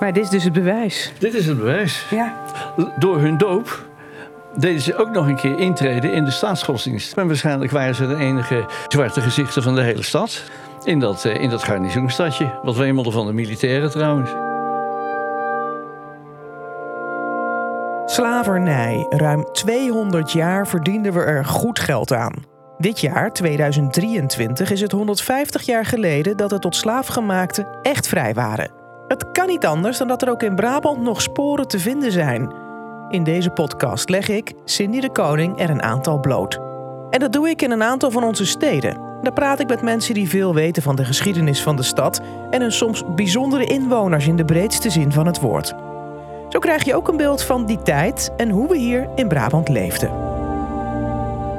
Maar dit is dus het bewijs. Dit is het bewijs. Ja. Door hun doop deden ze ook nog een keer intreden in de staatsgodsdienst. En waarschijnlijk waren ze de enige zwarte gezichten van de hele stad. In dat, eh, in dat garnizoenstadje. Wat wemelde van de militairen trouwens. Slavernij. Ruim 200 jaar verdienden we er goed geld aan. Dit jaar, 2023, is het 150 jaar geleden dat de tot slaafgemaakten echt vrij waren. Het kan niet anders dan dat er ook in Brabant nog sporen te vinden zijn. In deze podcast leg ik, Cindy de Koning, er een aantal bloot. En dat doe ik in een aantal van onze steden. Daar praat ik met mensen die veel weten van de geschiedenis van de stad en hun soms bijzondere inwoners in de breedste zin van het woord. Zo krijg je ook een beeld van die tijd en hoe we hier in Brabant leefden.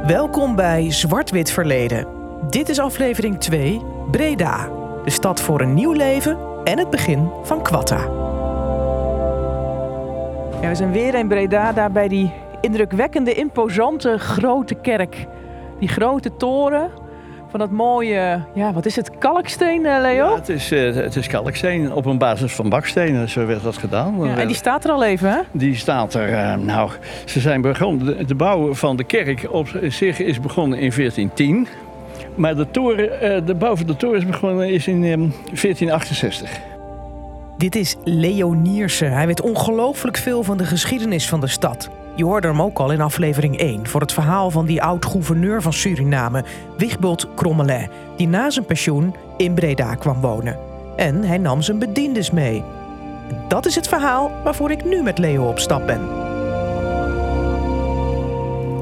Welkom bij Zwart-Wit Verleden. Dit is aflevering 2, Breda. De stad voor een nieuw leven en het begin van Quatta. ja, we zijn weer in Breda, daar bij die indrukwekkende, imposante grote kerk. Die grote toren van dat mooie, ja, wat is het, kalksteen, eh, Leo? Ja, het, is, eh, het is kalksteen op een basis van bakstenen. Zo werd dat gedaan. Ja, en die staat er al even, hè? Die staat er, eh, nou, ze zijn begonnen, de, de bouw van de kerk op zich is begonnen in 1410. Maar de, toren, eh, de bouw van de toren is begonnen is in eh, 1468. Dit is Leo Niersen. Hij weet ongelooflijk veel van de geschiedenis van de stad. Je hoorde hem ook al in aflevering 1 voor het verhaal van die oud-gouverneur van Suriname, Wigbult Crommelin, die na zijn pensioen in Breda kwam wonen. En hij nam zijn bediendes mee. Dat is het verhaal waarvoor ik nu met Leo op stap ben.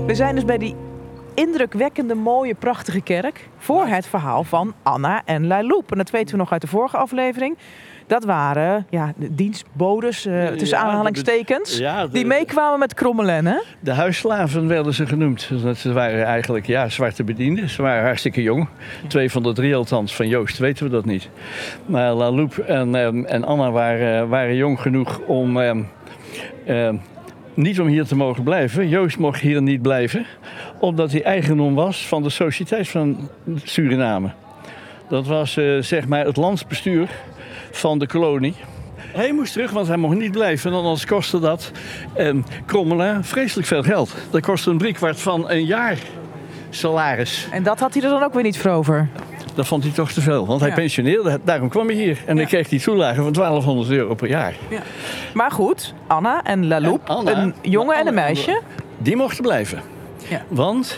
We zijn dus bij die indrukwekkende, mooie, prachtige kerk. Voor het verhaal van Anna en Lailoep. En dat weten we nog uit de vorige aflevering. Dat waren ja, de dienstbodes, eh, tussen Ja, aanhalingstekens. de- ja, de- die meekwamen met Krommelen, hè? De huisslaven werden ze genoemd. Dat Ze waren eigenlijk ja, zwarte bedienden. Ze waren hartstikke jong. Twee van de drie althans. Van Joost weten we dat niet. Maar Laloep en, ehm, en Anna waren, waren jong genoeg om... ehm, ehm, niet om hier te mogen blijven. Joost mocht hier niet blijven. Omdat hij eigendom was van de Sociëteit van Suriname. Dat was eh, zeg maar het landsbestuur van de kolonie. Hij moest terug, want hij mocht niet blijven. En anders kostte dat eh, Krommelen vreselijk veel geld. Dat kostte een driekwart van een jaar salaris. En dat had hij er dan ook weer niet voor over. Dat vond hij toch te veel, want hij Ja. pensioneerde. Daarom kwam hij hier. En dan kreeg hij toelage van 1200 euro per jaar. Maar goed, Anna en Laloep, En een jongen en een meisje. Die mochten blijven. Ja. Want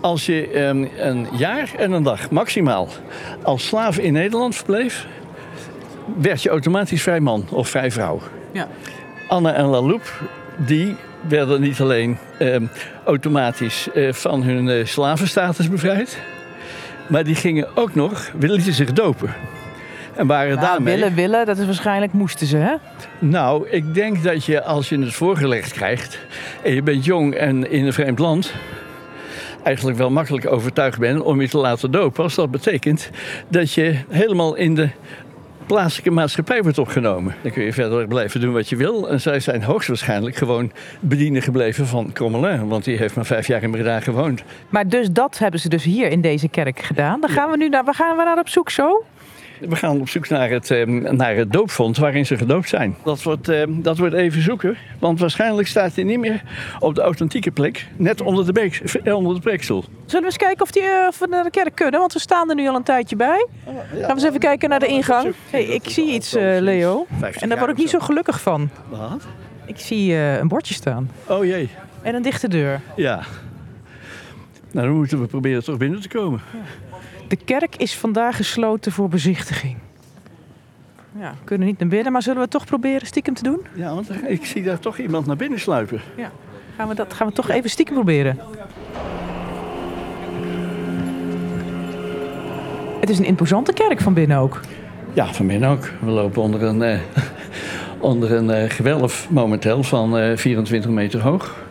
als je ehm, een jaar en een dag maximaal als slaaf in Nederland verbleef... werd je automatisch vrij man of vrij vrouw. Ja. Anna en Laloep, die werden niet alleen ehm, automatisch eh, van hun eh, slavenstatus bevrijd... maar die gingen ook nog, lieten zich dopen. En waren Nou, daarmee... willen, willen, dat is waarschijnlijk moesten ze, hè? Nou, ik denk dat je als je het voorgelegd krijgt en je bent jong en in een vreemd land, eigenlijk wel makkelijk overtuigd bent om je te laten dopen. Als dat betekent dat je helemaal in de plaatselijke maatschappij wordt opgenomen. Dan kun je verder blijven doen wat je wil. En zij zijn hoogstwaarschijnlijk gewoon bedienden gebleven van Crommelin. Want die heeft maar vijf jaar in Breda gewoond. Maar dus dat hebben ze dus hier in deze kerk gedaan. Dan gaan we nu naar, waar gaan we naar op zoek zo? We gaan op zoek naar het, eh, naar het doopvond waarin ze gedoopt zijn. Dat wordt, eh, dat wordt even zoeken, want waarschijnlijk staat hij niet meer op de authentieke plek, net onder de, beek, eh, onder de preekstoel. Zullen we eens kijken of, die, eh, of we naar de kerk kunnen? Want we staan er nu al een tijdje bij. Gaan we eens even kijken naar de ingang. Hey, ik zie iets, eh, Leo. En daar word ik niet zo gelukkig van. Wat? Ik zie eh, een bordje staan. Oh jee, En een dichte deur. ja. Nou, dan moeten we proberen toch binnen te komen. De kerk is vandaag gesloten voor bezichtiging. Ja, we kunnen niet naar binnen, maar zullen we toch proberen stiekem te doen? Ja, want ik zie daar toch iemand naar binnen sluipen. Gaan we dat gaan we toch even stiekem proberen? Het is een imposante kerk van binnen ook. Ja, van binnen ook. We lopen onder een, eh, onder een eh, gewelf momenteel van eh, 24 meter hoog.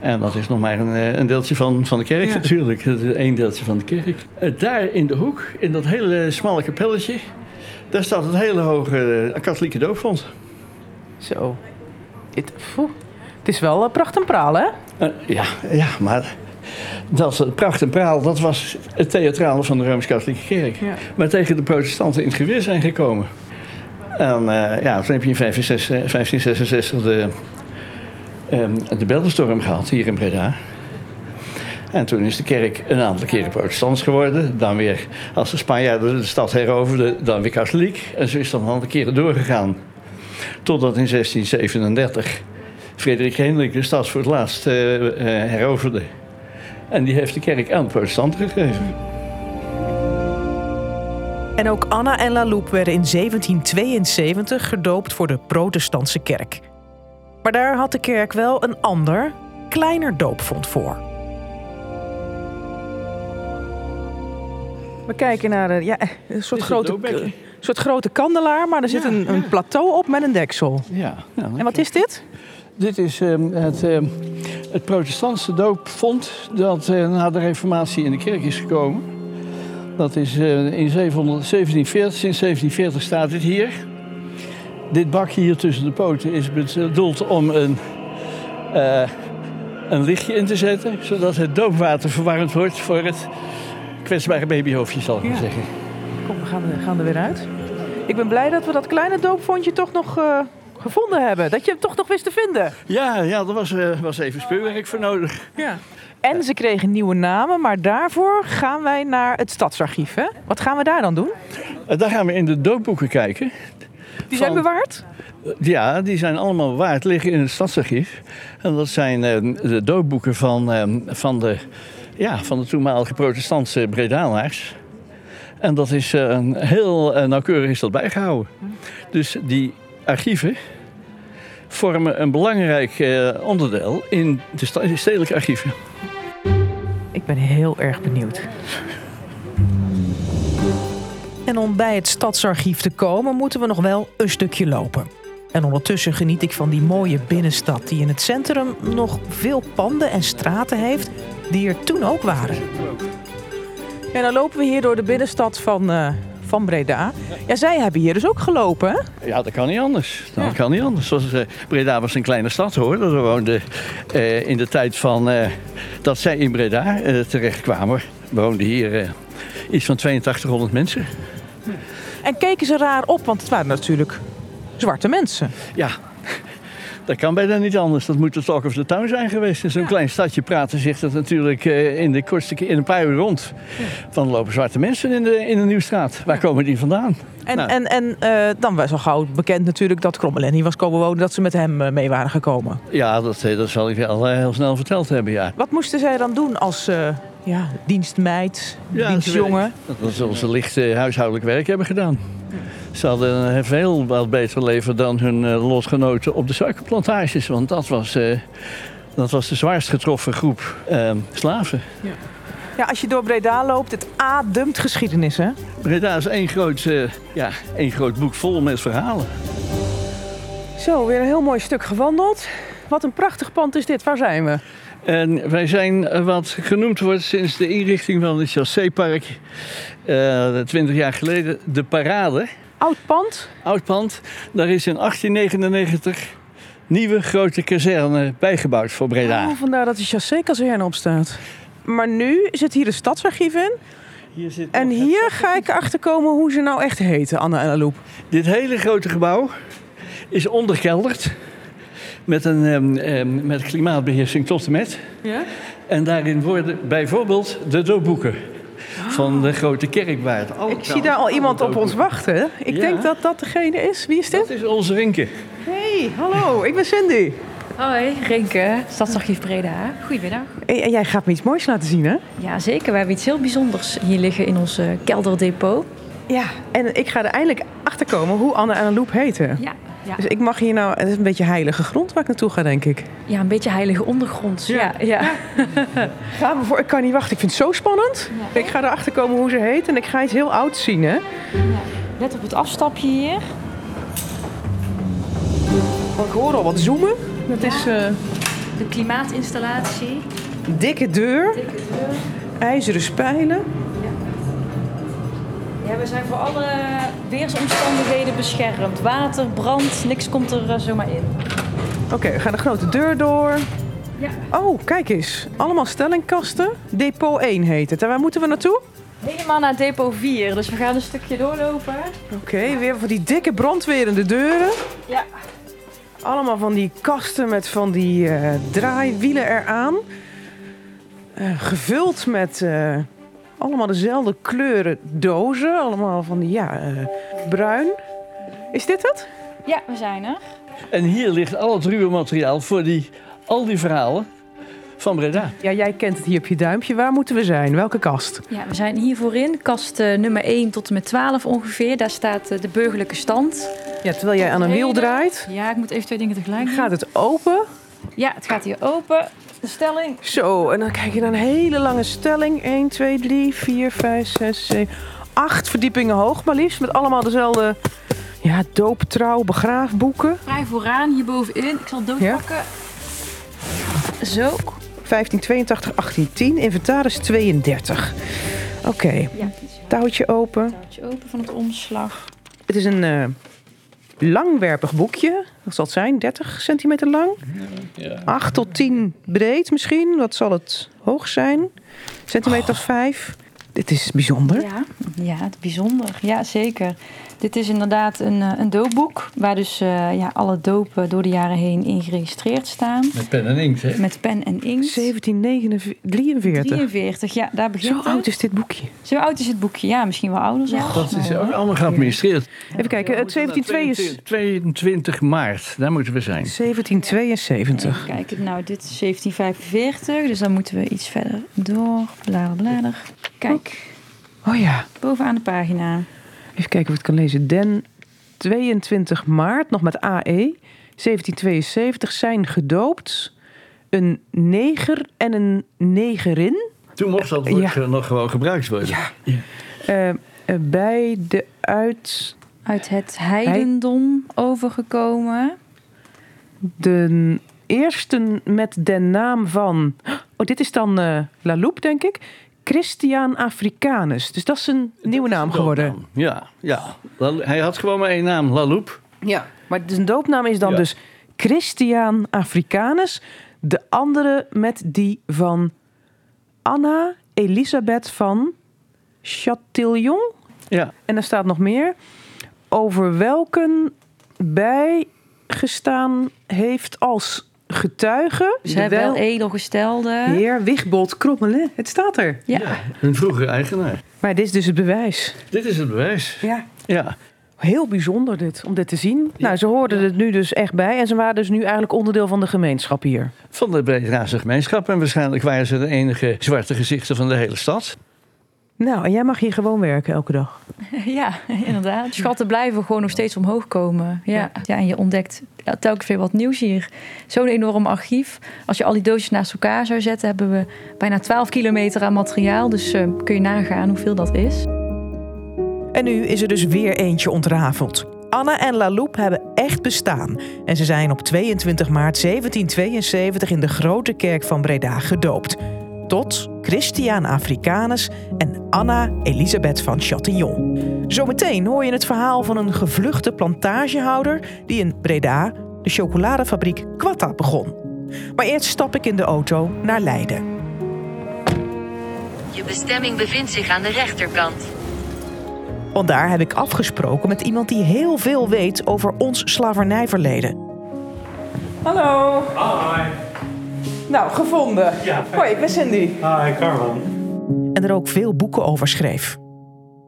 En dat is nog maar een, eh, een deeltje van, van de kerk Ja. natuurlijk. Dat is één deeltje van de kerk. Eh, daar in de hoek, in dat hele smalle kapelletje... daar staat het hele hoge eh, katholieke doopvond. Zo. Het, is wel pracht en praal, hè? Ja, ja, maar dat pracht en praal. Dat was het theatrale van de Rooms-Katholieke Kerk. Ja. Maar tegen de protestanten in het geweer zijn gekomen. En ja, toen heb je in 1566 de, um, de Beldenstorm gehad hier in Breda. En toen is de kerk een aantal keren protestants geworden. Dan weer, als de Spanjaarden de stad heroverden, dan weer katholiek. En zo is dat een aantal keren doorgegaan. Totdat in 1637 Frederik Hendrik de stad voor het laatst uh, heroverde. En die heeft de kerk aan de protestanten gegeven. En ook Anna en La Loupe werden in 1772 gedoopt voor de protestantse kerk. Maar daar had de kerk wel een ander, kleiner doopvond voor. We kijken naar een, ja, een soort, grote, een soort grote kandelaar, maar er zit een, een, plateau op met een deksel. Ja, ja en wat is dit? Dit is um, het, um, het protestantse doopvond dat uh, na de reformatie in de kerk is gekomen. Dat is uh, in 1740, sinds 1740 staat het hier. Dit bakje hier tussen de poten is bedoeld om een, uh, een lichtje in te zetten, zodat het doopwater verwarmd wordt voor het kwetsbare babyhoofdje, zal ik maar zeggen. Kom, we gaan, we gaan er weer uit. Ik ben blij dat we dat kleine doopvondje toch nog uh, gevonden hebben. Dat je hem toch nog wist te vinden. Ja, ja er was, uh, was even speurwerk voor nodig. Ja. En ze kregen nieuwe namen, maar daarvoor gaan wij naar het stadsarchief. Hè? Wat gaan we daar dan doen? Uh, daar gaan we in de doopboeken kijken. Die zijn bewaard? Ja, die zijn allemaal bewaard, liggen in het stadsarchief. En dat zijn de doopboeken van, van de ja, van de toenmalige protestantse Bredanaars. En dat is uh, heel uh, nauwkeurig is dat bijgehouden. Dus die archieven vormen een belangrijk onderdeel in de stedelijke archieven. Ik ben heel erg benieuwd. En om bij het stadsarchief te komen, moeten we nog wel een stukje lopen. En ondertussen geniet ik van die mooie binnenstad die in het centrum nog veel panden en straten heeft die er toen ook waren. En dan lopen we hier door de binnenstad van, uh, van Breda. Ja, zij hebben hier dus ook gelopen, hè? Ja, dat kan niet anders. Dat ja. kan niet anders. Zoals, uh, Breda was een kleine stad, hoor. Dat we woonden uh, in de tijd van dat zij in Breda terechtkwamen. woonden hier iets van 8200 mensen. En keken ze raar op, want het waren natuurlijk zwarte mensen. Ja, dat kan bijna niet anders. Dat moet de Talk of the Town zijn geweest. In zo'n ja. klein stadje praten zich dat natuurlijk uh, in de kortste in een paar uur rond. Ja. Dan lopen zwarte mensen in de, in de Nieuwstraat. Waar komen die vandaan? En, nou. en, en uh, dan was al gauw bekend natuurlijk dat Krommelin was komen wonen. Dat ze met hem uh, mee waren gekomen. Ja, dat, dat zal ik wel heel snel verteld hebben, ja. Wat moesten zij dan doen als ja, dienstmeid, ja, dienstjongen? Dat ze licht huishoudelijk werk hebben gedaan. Ze hadden een veel wat beter leven dan hun uh, lotgenoten op de suikerplantages. Want dat was, uh, dat was de zwaarst getroffen groep uh, slaven. Ja. ja. als je door Breda loopt, het ademt geschiedenis, hè? Breda is één groot, ja, één groot boek vol met verhalen. Zo, weer een heel mooi stuk gewandeld. Wat een prachtig pand is dit. Waar zijn we? En wij zijn wat genoemd wordt sinds de inrichting van het Chassé-park, twintig jaar geleden, de Parade. Oud pand? Oud pand. Daar is in 1899 nieuwe grote kazerne bijgebouwd voor Breda. Oh, vandaar dat de chassé-kazerne op staat. Maar nu zit hier de stadsarchief in. Hier zit en hier ga ik achter komen hoe ze nou echt heten, Anna en Aloep. Dit hele grote gebouw is onderkelderd. Met, een, um, um, met klimaatbeheersing tot en met. Ja? En daarin worden bijvoorbeeld de doopboeken van de grote kerkwaard. Ik zie daar al iemand op ons wachten. Ik ja. denk dat dat degene is. Wie is dit? Dat is onze Rinke. Hey, hallo, ik ben Cindy. Hoi, Rinke, Stadsarchief Breda. Goedemiddag. Hey, en jij gaat me iets moois laten zien, hè? Ja, zeker. We hebben iets heel bijzonders hier liggen in ons kelderdepot. Ja, en ik ga er eindelijk achter komen hoe Anne en Loep heten. Ja, ja. Dus ik mag hier nou, het is een beetje heilige grond waar ik naartoe ga, denk ik. Ja, een beetje heilige ondergrond. Ja, ja. ja. Gaan we voor, ik kan niet wachten, ik vind het zo spannend. Ik ga erachter komen hoe ze heet en ik ga iets heel ouds zien, hè? Let op het afstapje hier. Oh, ik hoor al wat zoomen. Dat is... Uh... De klimaatinstallatie. Dikke deur. Dikke deur. IJzeren spijlen. Ja, we zijn voor alle weersomstandigheden beschermd. Water, brand, niks komt er uh, zomaar in. Oké, okay, we gaan de grote deur door. Ja. Oh, kijk eens. Allemaal stellingkasten. Depot 1 heet het. En waar moeten we naartoe? Helemaal naar depot 4, dus we gaan een stukje doorlopen. Oké, weer van die dikke brandwerende deuren. Ja. Allemaal van die kasten met van die eh, draaiwielen eraan. Eh, gevuld met eh, allemaal dezelfde kleuren dozen. Allemaal van die, ja, eh, bruin. Is dit het? Ja, we zijn er. En hier ligt al het ruwe materiaal voor die, al die verhalen van Breda. Ja, jij kent het hier op je duimpje. Waar moeten we zijn? Welke kast? Ja, we zijn hier voorin, kast eh, nummer 1 tot en met 12 ongeveer. Daar staat eh, de burgerlijke stand. Ja, terwijl jij aan een wiel draait, Ja, ik moet even twee dingen tegelijk doen. gaat het open. Ja, het gaat hier open. De stelling. Zo, en dan kijk je naar een hele lange stelling. 1, 2, 3, 4, 5, 6, 7, 8 verdiepingen hoog maar liefst. Met allemaal dezelfde ja, doop, trouw, begraafboeken. Vrij vooraan, hier bovenin. Ik zal het doos Ja. Zo. 1582, 1810, inventaris 32. Oké, Ja, touwtje open. touwtje open van het omslag. Het is een eh, langwerpig boekje. Wat zal het zijn? 30 centimeter lang? Ja. 8 tot 10 breed misschien. Wat zal het hoog zijn? Centimeter of 5. Dit is bijzonder. Ja, ja, het is bijzonder. Ja, zeker. Dit is inderdaad een, eh, een doopboek. Waar dus eh, ja, alle dopen door de jaren heen in geregistreerd staan. Met pen en inkt, hè? Met pen en inkt. 1743. 43, ja, daar begint Zo het. oud is dit boekje. Zo oud is het boekje? Ja, misschien wel ouder zelfs. Dat is ook allemaal geadministreerd. Even kijken, het 1772. 22 maart, daar moeten we zijn. 1772. Even kijken, nou, dit is 1745, dus dan moeten we iets verder door. Blader, blader. Kijk, Oh ja, bovenaan de pagina. Even kijken of ik het kan lezen. Den 22 maart, nog met AE, 1772, zijn gedoopt een neger en een negerin Toen mocht dat woord Ja. eh, nog gewoon gebruikt worden. Ja. eh, eh, bij de uit Uit het heidendom overgekomen. de eerste met de naam van. Oh, dit is dan eh La Loupe, denk ik. Christian Africanus. Dus dat is een nieuwe naam geworden. Ja, ja. Hij had gewoon maar één naam, La Loupe. Ja. Maar zijn doopnaam is dan Ja. dus Christian Africanus. De andere met die van Anna Elisabeth van Chatillon. Ja, En er staat nog meer. Over welken bijgestaan heeft als getuige. Ze hebben wel edelgestelde. heer Wigbold Krommelen. Het staat er. Ja. een vroegere eigenaar. Maar dit is dus het bewijs. Dit is het bewijs. Ja. Ja, Heel bijzonder dit, om dit te zien. Nou, ze hoorden het nu dus echt bij. En ze waren dus nu eigenlijk onderdeel van de gemeenschap hier. van de Bredaanse gemeenschap. En waarschijnlijk waren ze de enige zwarte gezichten van de hele stad. Nou, en jij mag hier gewoon werken elke dag. Ja, inderdaad. Schatten blijven gewoon nog steeds omhoog komen. Ja, ja. en je ontdekt telkens weer wat nieuws hier. Zo'n enorm archief. Als je al die doosjes naast elkaar zou zetten, hebben we bijna 12 kilometer aan materiaal. Dus eh, kun je nagaan hoeveel dat is. En nu is er dus weer eentje ontrafeld. Anna en La Loupe hebben echt bestaan. En ze zijn op 22 maart 1772 in de grote kerk van Breda gedoopt. Tot Christiaan Africanus en Anna Elisabeth van Chatillon. Zometeen hoor je het verhaal van een gevluchte plantagehouder... die in Breda de chocoladefabriek Quatta begon. Maar eerst stap ik in de auto naar Leiden. Je bestemming bevindt zich aan de rechterkant. Want daar heb ik afgesproken met iemand die heel veel weet over ons slavernijverleden. Hallo. Hi. Nou, gevonden. Ja. Hoi, ik ben Cindy. Hi, Carwan. En er ook veel boeken over schreef.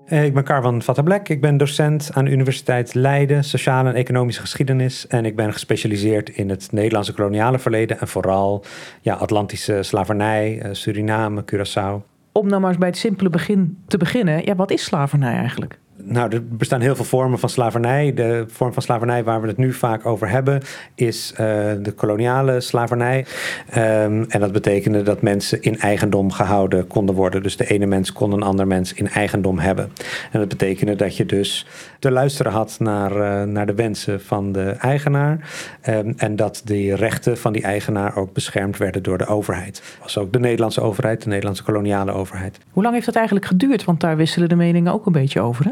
Eh, Ik ben Carwan Vattablek. Ik ben docent aan de Universiteit Leiden, sociale en economische geschiedenis. En ik ben gespecialiseerd in het Nederlandse koloniale verleden en vooral ja, Atlantische slavernij, eh, Suriname, Curaçao. Om nou maar eens bij het simpele begin te beginnen. Ja, wat is slavernij eigenlijk? Nou, er bestaan heel veel vormen van slavernij. De vorm van slavernij waar we het nu vaak over hebben, is eh, de koloniale slavernij. Ehm, en dat betekende dat mensen in eigendom gehouden konden worden. Dus de ene mens kon een ander mens in eigendom hebben. En dat betekende dat je dus te luisteren had naar, eh, naar de wensen van de eigenaar. Ehm, en dat die rechten van die eigenaar ook beschermd werden door de overheid. Dat was ook de Nederlandse overheid, de Nederlandse koloniale overheid. Hoe lang heeft dat eigenlijk geduurd? Want daar wisselen de meningen ook een beetje over, hè?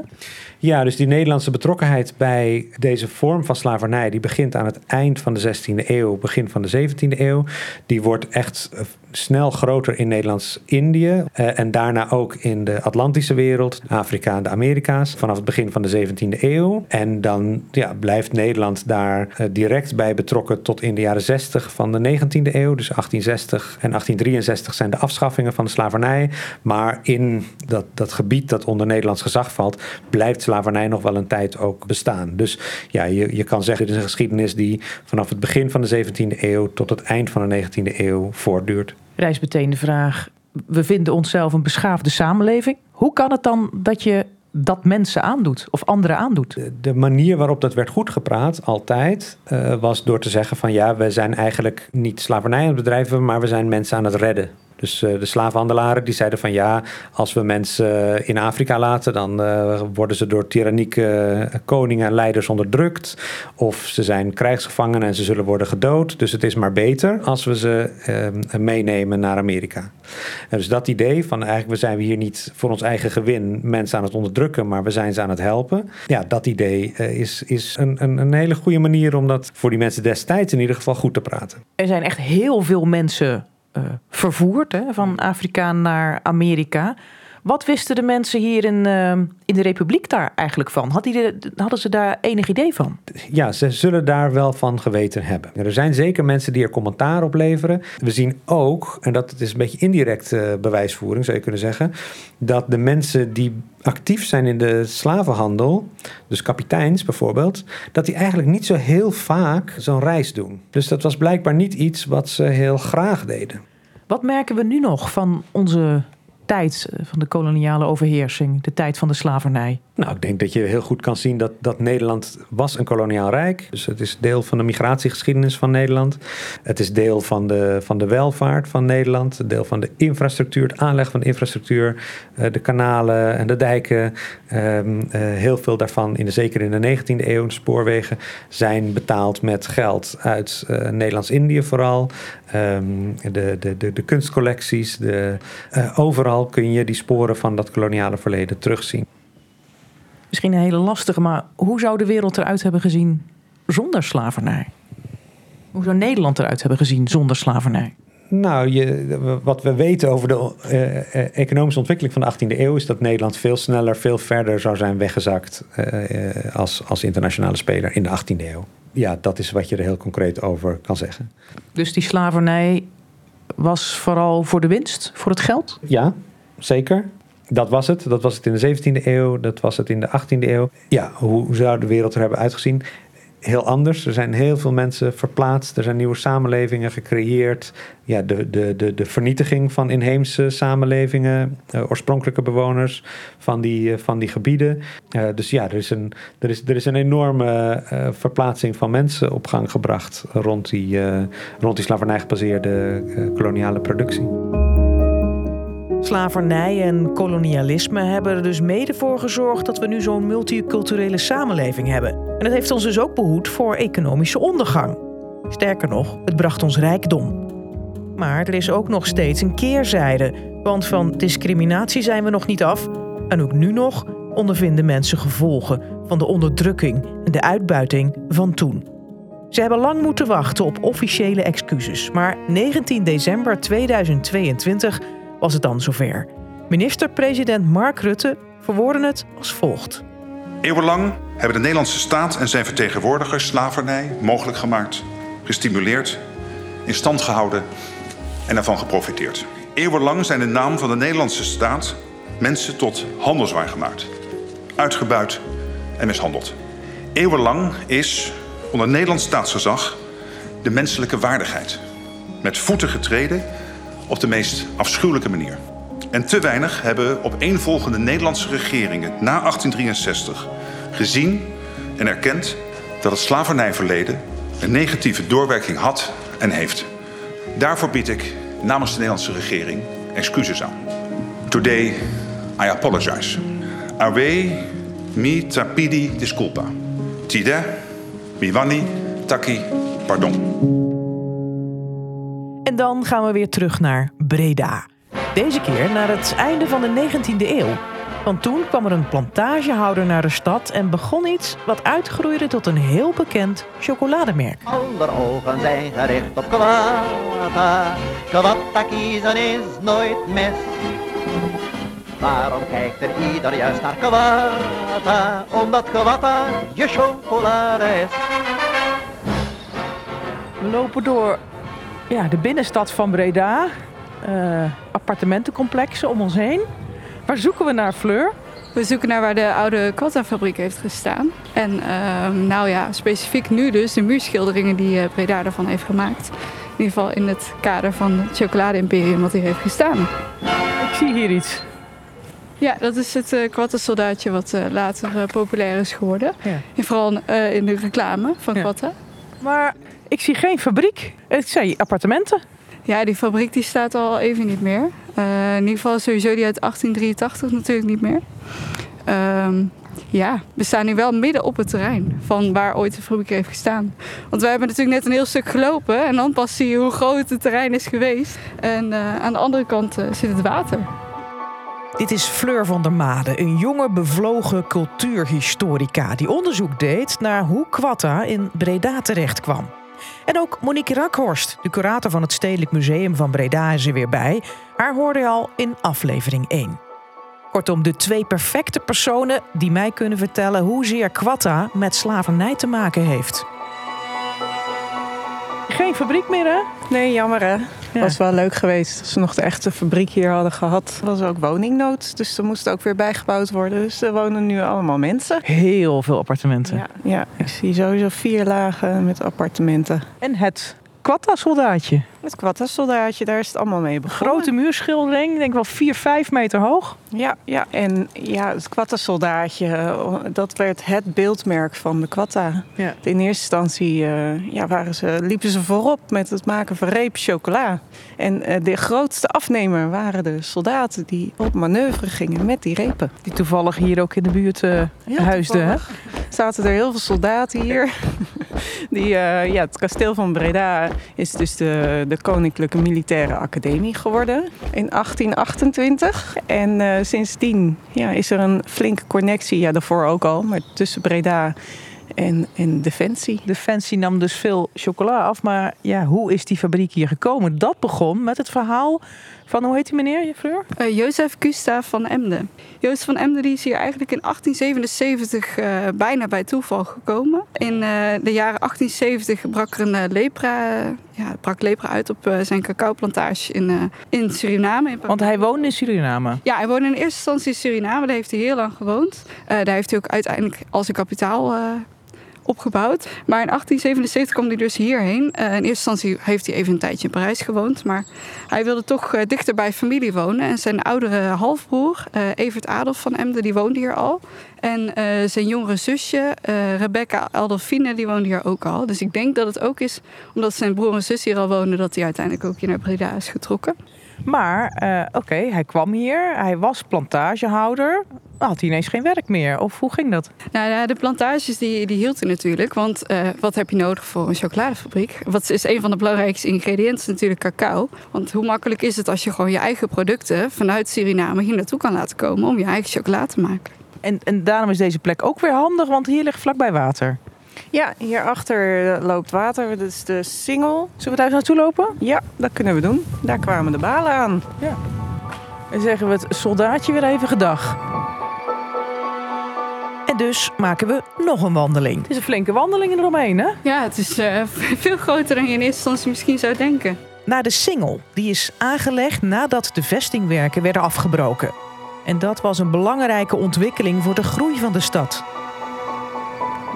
Ja, dus die Nederlandse betrokkenheid bij deze vorm van slavernij, die begint aan het eind van de 16e eeuw, begin van de 17e eeuw. Die wordt echt eh, snel groter in Nederlands-Indië uh, en daarna ook in de Atlantische wereld, Afrika en de Amerika's, vanaf het begin van de 17e eeuw. En dan ja, blijft Nederland daar uh, direct bij betrokken tot in de jaren 60 van de 19e eeuw. Dus 1860 en 1863 zijn de afschaffingen van de slavernij. Maar in dat, dat gebied dat onder Nederlands gezag valt, blijft slavernij nog wel een tijd ook bestaan. Dus ja, je, je kan zeggen, het is een geschiedenis die vanaf het begin van de 17e eeuw tot het eind van de 19e eeuw voortduurt. Rijst meteen de vraag: we vinden onszelf een beschaafde samenleving. Hoe kan het dan dat je dat mensen aandoet of anderen aandoet? De, manier waarop dat werd goed gepraat, altijd, uh, was door te zeggen van ja, we zijn eigenlijk niet slavernij aan het bedrijven, maar we zijn mensen aan het redden. Dus uh, de slavenhandelaren die zeiden van ja, als we mensen in Afrika laten, dan uh, worden ze door tyrannieke koningen en leiders onderdrukt. Of ze zijn krijgsgevangenen en ze zullen worden gedood. Dus het is maar beter als we ze meenemen naar Amerika. En dus dat idee van eigenlijk we zijn hier niet voor ons eigen gewin mensen aan het onderdrukken, maar we zijn ze aan het helpen. Ja, dat idee is, is een, een, een hele goede manier om dat voor die mensen destijds in ieder geval goed te praten. Er zijn echt heel veel mensen vervoerd hè, van Afrika naar Amerika. Wat wisten de mensen hier in, uh, in de Republiek daar eigenlijk van? Had die, hadden ze daar enig idee van? Ja, ze zullen daar wel van geweten hebben. Er zijn zeker mensen die er commentaar op leveren. We zien ook, en dat is een beetje indirect uh, bewijsvoering zou je kunnen zeggen, dat de mensen die actief zijn in de slavenhandel, dus kapiteins bijvoorbeeld, dat die eigenlijk niet zo heel vaak zo'n reis doen. Dus dat was blijkbaar niet iets wat ze heel graag deden. Wat merken we nu nog van onze tijd van de koloniale overheersing, de tijd van de slavernij? Nou, ik denk dat je heel goed kan zien dat, dat Nederland was een koloniaal rijk. Dus het is deel van de migratiegeschiedenis van Nederland. Het is deel van de, van de welvaart van Nederland. Deel van de infrastructuur, het aanleg van de infrastructuur. Uh, de kanalen en de dijken. Um, uh, heel veel daarvan, in de, zeker in de 19e eeuw, spoorwegen, zijn betaald met geld uit Nederlands-Indië vooral. Um, de, de, de, de, kunstcollecties. De, overal kun je die sporen van dat koloniale verleden terugzien. Misschien een hele lastige, maar hoe zou de wereld eruit hebben gezien zonder slavernij? Hoe zou Nederland eruit hebben gezien zonder slavernij? Nou, je, wat we weten over de uh, economische ontwikkeling van de 18e eeuw is dat Nederland veel sneller, veel verder zou zijn weggezakt uh, als, als internationale speler in de 18e eeuw. Ja, dat is wat je er heel concreet over kan zeggen. Dus die slavernij was vooral voor de winst, voor het geld? Ja, zeker. Dat was het. Dat was het in de 17e eeuw. Dat was het in de 18e eeuw. Ja, hoe zou de wereld er hebben uitgezien? Heel anders. Er zijn heel veel mensen verplaatst. Er zijn nieuwe samenlevingen gecreëerd. Ja, de, de, de, de vernietiging van inheemse samenlevingen, uh, oorspronkelijke bewoners van die, uh, van die gebieden. Uh, dus ja, er is een, er is, er is een enorme verplaatsing van mensen op gang gebracht rond die, rond die slavernij gebaseerde koloniale productie. Slavernij en kolonialisme hebben er dus mede voor gezorgd dat we nu zo'n multiculturele samenleving hebben. En dat heeft ons dus ook behoed voor economische ondergang. Sterker nog, het bracht ons rijkdom. Maar er is ook nog steeds een keerzijde, want van discriminatie zijn we nog niet af. En ook nu nog ondervinden mensen gevolgen van de onderdrukking en de uitbuiting van toen. Ze hebben lang moeten wachten op officiële excuses, maar 19 december 2022 was het dan zover. Minister-president Mark Rutte verwoordde het als volgt. Eeuwenlang hebben de Nederlandse staat en zijn vertegenwoordigers slavernij mogelijk gemaakt, gestimuleerd, in stand gehouden en ervan geprofiteerd. Eeuwenlang zijn de naam van de Nederlandse staat mensen tot handelswaar gemaakt, uitgebuit en mishandeld. Eeuwenlang is onder Nederlands staatsgezag de menselijke waardigheid met voeten getreden op de meest afschuwelijke manier. En te weinig hebben opeenvolgende Nederlandse regeringen na 1863 gezien en erkend dat het slavernijverleden een negatieve doorwerking had en heeft. Daarvoor bied ik namens de Nederlandse regering excuses aan. Today I apologize. Awe mi tapidi disculpa. Tide mi taki pardon. Dan gaan we weer terug naar Breda. Deze keer naar het einde van de 19e eeuw. Want toen kwam er een plantagehouder naar de stad en begon iets wat uitgroeide tot een heel bekend chocolademerk. Aller ogen zijn gericht op Kwatta. Kwatta kiezen is nooit mis. Waarom kijkt er ieder juist naar Kwatta? Omdat Kwatta je chocolade is. We lopen door ja, de binnenstad van Breda. eh, appartementencomplexen om ons heen. Waar zoeken we naar, Fleur? We zoeken naar waar de oude Quatta-fabriek heeft gestaan. En ehm, nou ja, specifiek nu dus de muurschilderingen die eh, Breda ervan heeft gemaakt. In ieder geval in het kader van het chocolade-imperium wat hier heeft gestaan. Ik zie hier iets. Ja, dat is het eh Quatta-soldaatje wat later populair is geworden. Ja. En vooral in de reclame van Ja. Quatta. Maar ik zie geen fabriek. Ik zei appartementen. Ja, die fabriek die staat al even niet meer. Eh, in ieder geval sowieso die uit 1883 natuurlijk niet meer. Ehm, ja, we staan nu wel midden op het terrein van waar ooit de fabriek heeft gestaan. Want wij hebben natuurlijk net een heel stuk gelopen en dan pas zie je hoe groot het terrein is geweest. En eh, aan de andere kant eh, zit het water. Dit is Fleur van der Made, een jonge bevlogen cultuurhistorica die onderzoek deed naar hoe Quatta in Breda terecht kwam. En ook Monique Rakhorst, de curator van het Stedelijk Museum van Breda, is er weer bij. Haar hoorde je al in aflevering 1. Kortom, de twee perfecte personen die mij kunnen vertellen hoezeer Quatta met slavernij te maken heeft. Geen fabriek meer, hè? Nee, jammer hè. Ja. Was wel leuk geweest als ze nog de echte fabriek hier hadden gehad. Er was ook woningnood, dus er moest ook weer bijgebouwd worden. Dus er wonen nu allemaal mensen. Heel veel appartementen. Ja, ja, ik zie sowieso vier lagen met appartementen. En het Quatta-soldaatje. Het Quatta-soldaatje, daar is het allemaal mee begonnen. Grote muurschildering, ik denk wel 4, 5 meter hoog. Ja, ja. en ja, het Quatta-soldaatje, dat werd het beeldmerk van de Quatta. Ja. In eerste instantie eh, ja, waren ze, liepen ze voorop met het maken van reep chocola. En eh, de grootste afnemer waren de soldaten die op manoeuvre gingen met die repen. Die toevallig hier ook in de buurt eh Heel huisde. Hè? zaten er heel veel soldaten hier. Die, eh, ja, het kasteel van Breda is dus de, de Koninklijke Militaire Academie geworden in 1828. En eh, sindsdien ja, is er een flinke connectie, ja, daarvoor ook al, maar tussen Breda en, en Defensie. Defensie nam dus veel chocola af. Maar ja, hoe is die fabriek hier gekomen? Dat begon met het verhaal van, hoe heet die meneer, Fleur? Eh Jozef Gustav van Emden. Jozef van Emden die is hier eigenlijk in 1877 eh, bijna bij toeval gekomen. In eh, de jaren 1870 brak er een lepra, ja, brak lepra uit op zijn cacaoplantage in, in Suriname. In Want hij woonde in Suriname. Ja, hij woonde in eerste instantie in Suriname. Daar heeft hij heel lang gewoond. Daar heeft hij ook uiteindelijk al zijn kapitaal opgebouwd. Maar in 1877 kwam hij dus hierheen. Eh, in eerste instantie heeft hij even een tijdje in Parijs gewoond. Maar hij wilde toch eh, dichter bij familie wonen. En zijn oudere halfbroer, eh, Evert Adolf van Emden, die woonde hier al. En zijn jongere zusje, Rebecca Adolfine, die woonde hier ook al. Dus ik denk dat het ook is omdat zijn broer en zus hier al woonden... dat hij uiteindelijk ook hier naar Breda is getrokken. Maar, oké, hij kwam hier. Hij was plantagehouder. Had hij ineens geen werk meer? Of hoe ging dat? Nou ja, de plantages die, die hield hij natuurlijk. Want eh, wat heb je nodig voor een chocoladefabriek? Wat is een van de belangrijkste ingrediënten natuurlijk cacao. Want hoe makkelijk is het als je gewoon je eigen producten vanuit Suriname hier naartoe kan laten komen om je eigen chocola te maken? En, en daarom is deze plek ook weer handig, want hier ligt vlakbij water. Ja, hierachter eh, loopt water. Dat is de Singel. Zullen we daar eens naartoe lopen? Ja, dat kunnen we doen. Daar kwamen de balen aan. En zeggen we het soldaatje weer even gedag. En dus maken we nog een wandeling. Het is een flinke wandeling eromheen, hè? Ja, het is eh, veel groter dan je in eerste instantie misschien zou denken. Naar de Singel. Die is aangelegd nadat de vestingwerken werden afgebroken. En dat was een belangrijke ontwikkeling voor de groei van de stad.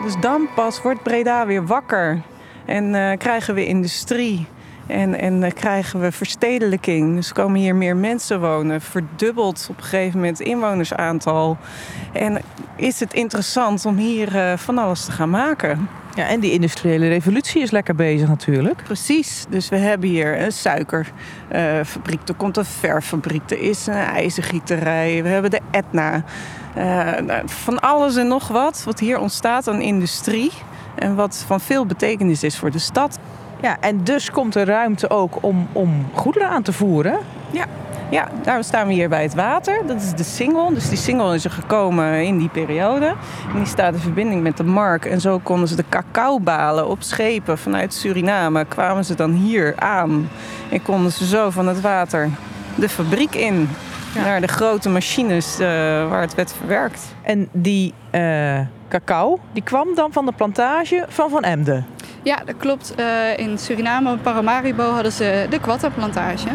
Dus dan pas wordt Breda weer wakker. En eh, krijgen we industrie. En, en eh, krijgen we verstedelijking. Dus komen hier meer mensen wonen. Verdubbelt op een gegeven moment het inwonersaantal. En is het interessant om hier eh, van alles te gaan maken. Ja, en die industriële revolutie is lekker bezig natuurlijk. Precies. Dus we hebben hier een suikerfabriek. er komt een verfabriek. Er is een ijzergieterij. We hebben de Etna. Eh, nou, van alles en nog wat. Wat hier ontstaat aan industrie. En wat van veel betekenis is voor de stad. Ja, en dus komt er ruimte ook om, om goederen aan te voeren. Ja. Ja, daar staan we hier bij het water. Dat is de single. Dus die single is er gekomen in die periode. En die staat in verbinding met de mark. En zo konden ze de cacaobalen op schepen vanuit Suriname. Kwamen ze dan hier aan. En konden ze zo van het water de fabriek in. Naar de grote machines uh, waar het werd verwerkt. En die uh, cacao, die kwam dan van de plantage van Van Emden? Ja, dat klopt. Uh, in Suriname, Paramaribo, hadden ze de Quatta-plantage.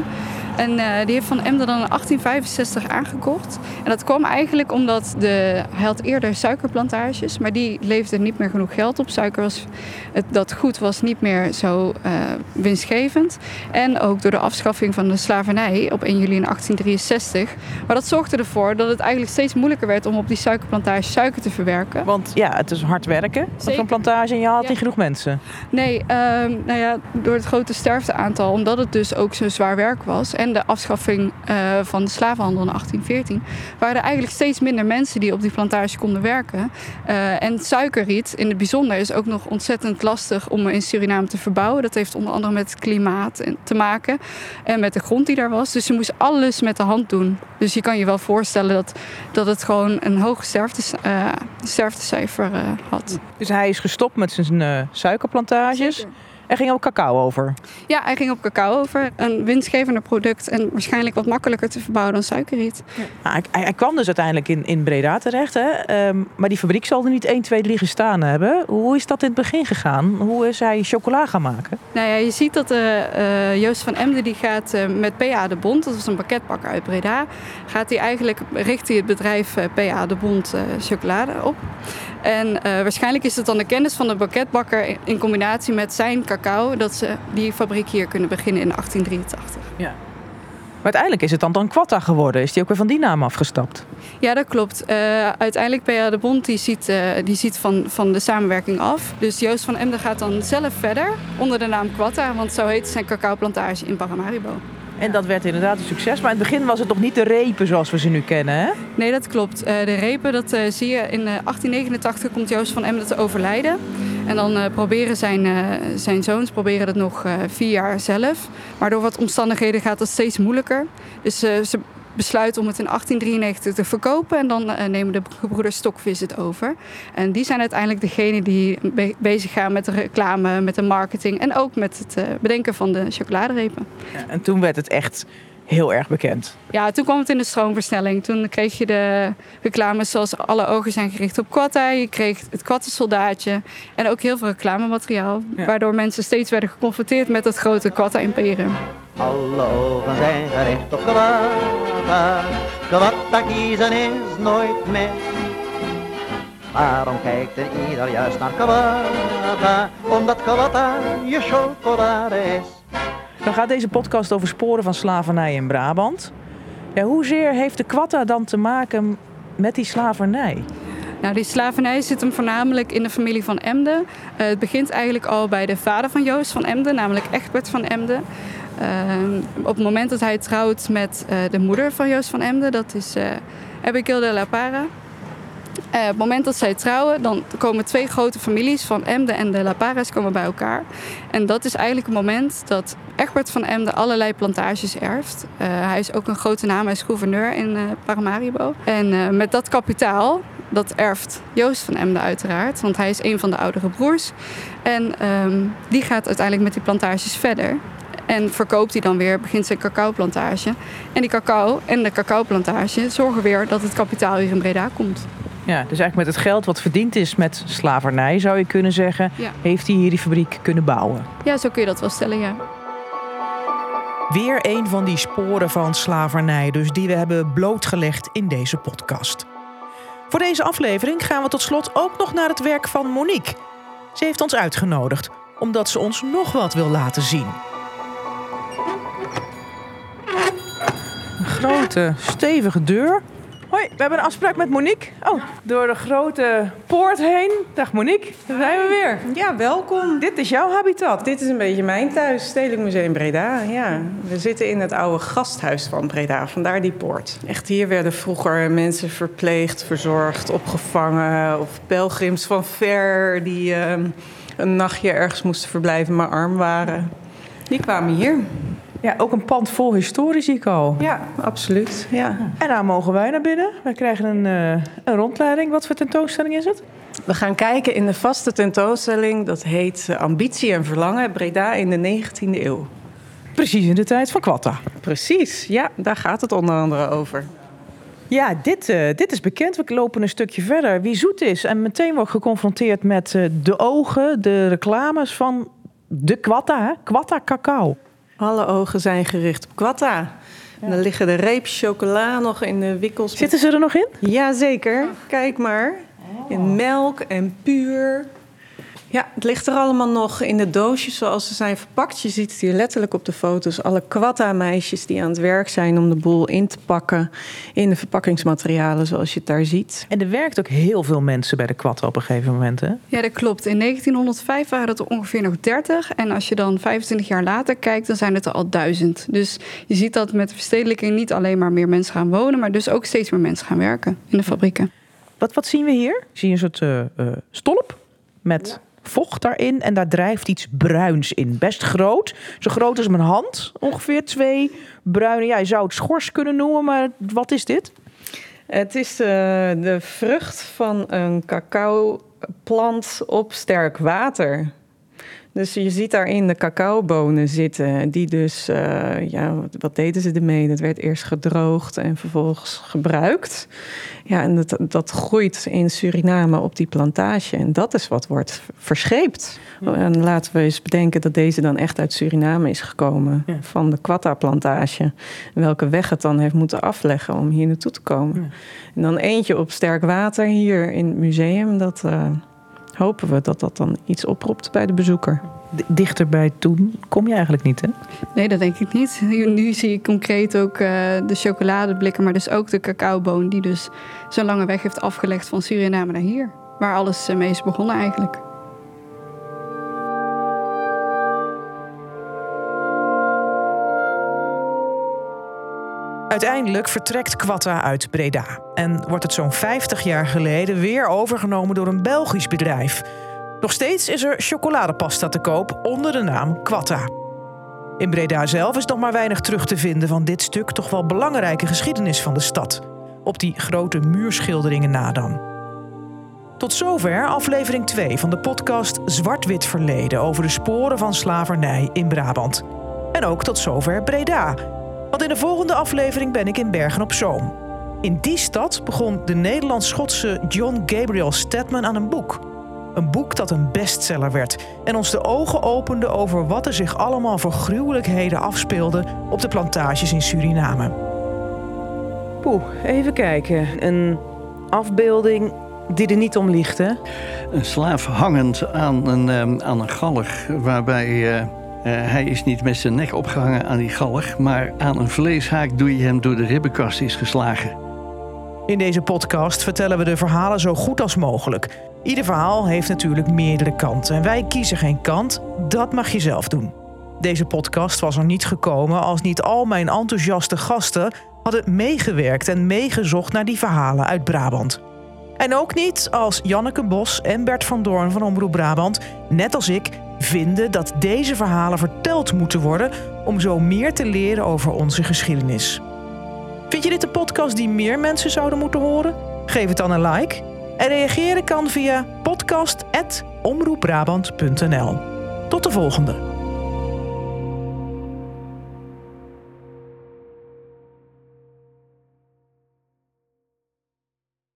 En uh, die heeft Van Emden dan in 1865 aangekocht. En dat kwam eigenlijk omdat de, hij had eerder suikerplantages, maar die leefden niet meer genoeg geld op. Suiker was, het, dat goed was niet meer zo uh, winstgevend. En ook door de afschaffing van de slavernij op 1 juli in 1863. Maar dat zorgde ervoor dat het eigenlijk steeds moeilijker werd om op die suikerplantage suiker te verwerken. Want ja, het is hard werken op zo'n plantage en je had ja. niet genoeg mensen. Nee, uh, nou ja, door het grote sterfteaantal, omdat het dus ook zo zwaar werk was. En de afschaffing uh, van de slavenhandel in 1814 waren er eigenlijk steeds minder mensen die op die plantage konden werken. Uh, en suikerriet in het bijzonder is ook nog ontzettend lastig om in Suriname te verbouwen. Dat heeft onder andere met het klimaat te maken en met de grond die daar was. Dus ze moest alles met de hand doen. Dus je kan je wel voorstellen dat, dat het gewoon een hoog sterftes, uh, sterftecijfer had. Dus hij is gestopt met zijn suikerplantages. Zeker. Er ging ook cacao over. Ja, hij ging op cacao over. Een winstgevender product en waarschijnlijk wat makkelijker te verbouwen dan suikerriet. Ja. Nou, hij, hij, kwam dus uiteindelijk in, in Breda terecht. Hè? Um, maar die fabriek zal er niet 1, 2, 3 gestaan hebben. Hoe is dat in het begin gegaan? Hoe is hij chocola gaan maken? Nou ja, je ziet dat uh, uh, Joost van Emden die gaat uh, met PA de Bond, dat was een pakketbakker uit Breda, gaat hij eigenlijk richt hij het bedrijf PA de Bond chocolade op. En uh, waarschijnlijk is het dan de kennis van de banketbakker in combinatie met zijn cacao dat ze die fabriek hier kunnen beginnen in 1883. Ja. Maar uiteindelijk is het dan dan Quatta geworden. Is die ook weer van die naam afgestapt? Ja, dat klopt. Uh, uiteindelijk PA de Bond die ziet, uh, die ziet van, van de samenwerking af. Dus Joost van Emden gaat dan zelf verder onder de naam Quatta. Want zo heet zijn cacaoplantage in Paramaribo. En dat werd inderdaad een succes. Maar in het begin was het nog niet de repen zoals we ze nu kennen, hè? Nee, dat klopt. Uh, de repen, dat uh, zie je in uh, 1889 komt Joost van Emden te overlijden. En dan proberen zijn, zijn zoons proberen het nog vier jaar zelf. Maar door wat omstandigheden gaat dat steeds moeilijker. Dus ze besluiten om het in 1893 te verkopen. En dan uh, nemen de gebroeders Stokvis het over. En die zijn uiteindelijk degene die be bezig gaan met de reclame, met de marketing. En ook met het uh, bedenken van de chocoladerepen. Ja, en toen werd het echt heel erg bekend. Ja, toen kwam het in de stroomversnelling. Toen kreeg je de reclames zoals alle ogen zijn gericht op Quatta. Je kreeg het Quatta-soldaatje. En ook heel veel reclamemateriaal. Ja. Waardoor mensen steeds werden geconfronteerd met het grote Quatta-imperium. Alle ogen zijn gericht op Quatta. Quatta kiezen is nooit mis. Waarom kijkt er ieder juist naar Quatta? Omdat Quatta je chocolade is. Dan gaat deze podcast over sporen van slavernij in Brabant. Ja, hoezeer heeft de Quatta dan te maken met die slavernij? Nou, die slavernij zit hem voornamelijk in de familie van Emden. Uh, het begint eigenlijk al bij de vader van Joost van Emden, namelijk Egbert van Emden. Uh, op het moment dat hij trouwt met uh, de moeder van Joost van Emden, dat is Abigail de la Para. Uh, op het moment dat zij trouwen, dan komen twee grote families van Emden en de La Paras komen bij elkaar. En dat is eigenlijk het moment dat Egbert van Emden allerlei plantages erft. Hij is ook een grote naam, hij is gouverneur in uh, Paramaribo. En met dat kapitaal, dat erft Joost van Emden uiteraard, want hij is een van de oudere broers. En um, die gaat uiteindelijk met die plantages verder. En verkoopt hij dan weer, begint zijn cacaoplantage. En die cacao en de cacaoplantage zorgen weer dat het kapitaal hier in Breda komt. Ja, dus eigenlijk met het geld wat verdiend is met slavernij, zou je kunnen zeggen, ja. heeft hij hier die fabriek kunnen bouwen. Ja, zo kun je dat wel stellen, ja. Weer een van die sporen van slavernij, dus die we hebben blootgelegd in deze podcast. Voor deze aflevering gaan we tot slot ook nog naar het werk van Monique. Ze heeft ons uitgenodigd, omdat ze ons nog wat wil laten zien. Grote, stevige deur Hoi, we hebben een afspraak met Monique. Oh, door de grote poort heen. Dag Monique, daar zijn we weer. Ja, welkom. Dit is jouw habitat. Dit is een beetje mijn thuis, Stedelijk Museum Breda. Ja, we zitten in het oude gasthuis van Breda, vandaar die poort. Echt, hier werden vroeger mensen verpleegd, verzorgd, opgevangen. Of pelgrims van ver die uh, een nachtje ergens moesten verblijven, maar arm waren. Die kwamen hier. Ja, ook een pand vol historisch Ja, absoluut. Ja. En daar mogen wij naar binnen. Wij krijgen een, uh, een rondleiding. Wat voor tentoonstelling is het? We gaan kijken in de vaste tentoonstelling. Dat heet eh, Ambitie en Verlangen Breda in de 19e eeuw. Precies in de tijd van Quatta. Precies, ja, daar gaat het onder andere over. Ja, dit, uh, dit is bekend. We lopen een stukje verder. Wie zoet is en meteen wordt geconfronteerd met uh, de ogen, de reclames van de Quatta, hè? Quatta cacao. Alle ogen zijn gericht op Quatta. En dan liggen de reepjes chocola nog in de wikkels. Zitten ze er nog in? Jazeker. Kijk maar. In melk en puur. Ja, het ligt er allemaal nog in de doosjes zoals ze zijn verpakt. Je ziet het hier letterlijk op de foto's. Alle Quatta-meisjes die aan het werk zijn om de boel in te pakken... in de verpakkingsmaterialen zoals je het daar ziet. En er werkt ook heel veel mensen bij de Quatta op een gegeven moment, hè? Ja, dat klopt. In 1905 waren het er ongeveer nog 30. En als je dan 25 jaar later kijkt, dan zijn het er al duizend. Dus je ziet dat met de verstedelijking niet alleen maar meer mensen gaan wonen... maar dus ook steeds meer mensen gaan werken in de fabrieken. Wat, wat zien we hier? Zie je een soort uh, uh, stolp met vocht daarin en daar drijft iets bruins in. Best groot, zo groot als mijn hand. Ongeveer twee bruine, ja, je zou het schors kunnen noemen, maar wat is dit? Het is uh, de vrucht van een cacao-plant op sterk water. Dus je ziet daarin de cacaobonen zitten, die dus, uh, ja, wat deden ze ermee? Dat werd eerst gedroogd en vervolgens gebruikt. Ja, en dat, dat groeit in Suriname op die plantage. En dat is wat wordt verscheept. En laten we eens bedenken dat deze dan echt uit Suriname is gekomen. Ja. Van de Quatta-plantage. Welke weg het dan heeft moeten afleggen om hier naartoe te komen. Ja. En dan eentje op sterk water hier in het museum. Dat... Uh, hopen we dat dat dan iets oproept bij de bezoeker. Dichterbij toen kom je eigenlijk niet, hè? Nee, dat denk ik niet. Nu zie ik concreet ook uh, de chocoladeblikken, maar dus ook de cacaoboon... die dus zo'n lange weg heeft afgelegd van Suriname naar hier. Waar alles mee is begonnen eigenlijk. Uiteindelijk vertrekt Quatta uit Breda en wordt het zo'n 50 jaar geleden weer overgenomen door een Belgisch bedrijf. Nog steeds is er chocoladepasta te koop onder de naam Quatta. In Breda zelf is nog maar weinig terug te vinden van dit stuk toch wel belangrijke geschiedenis van de stad. Op die grote muurschilderingen na dan. Tot zover aflevering 2 van de podcast Zwart-Wit Verleden over de sporen van slavernij in Brabant. En ook tot zover Breda, want in de volgende aflevering ben ik in Bergen op Zoom. In die stad begon de Nederlands-Schotse John Gabriel Stedman aan een boek. Een boek dat een bestseller werd en ons de ogen opende over wat er zich allemaal voor gruwelijkheden afspeelde op de plantages in Suriname. Poeh, even kijken. Een afbeelding die er niet om ligt, hè? Een slaaf hangend aan een, um, aan een galg waarbij... Uh, hij is niet met zijn nek opgehangen aan die galg, maar aan een vleeshaak doe je hem door de ribbenkast is geslagen. In deze podcast vertellen we de verhalen zo goed als mogelijk. Ieder verhaal heeft natuurlijk meerdere kanten en wij kiezen geen kant, dat mag je zelf doen. Deze podcast was er niet gekomen als niet al mijn enthousiaste gasten hadden meegewerkt en meegezocht naar die verhalen uit Brabant. En ook niet als Janneke Bos en Bert van Doorn van Omroep Brabant, net als ik, vinden dat deze verhalen verteld moeten worden om zo meer te leren over onze geschiedenis. Vind je dit een podcast die meer mensen zouden moeten horen? Geef het dan een like. En reageren kan via podcast.omroepbrabant.nl. Tot de volgende.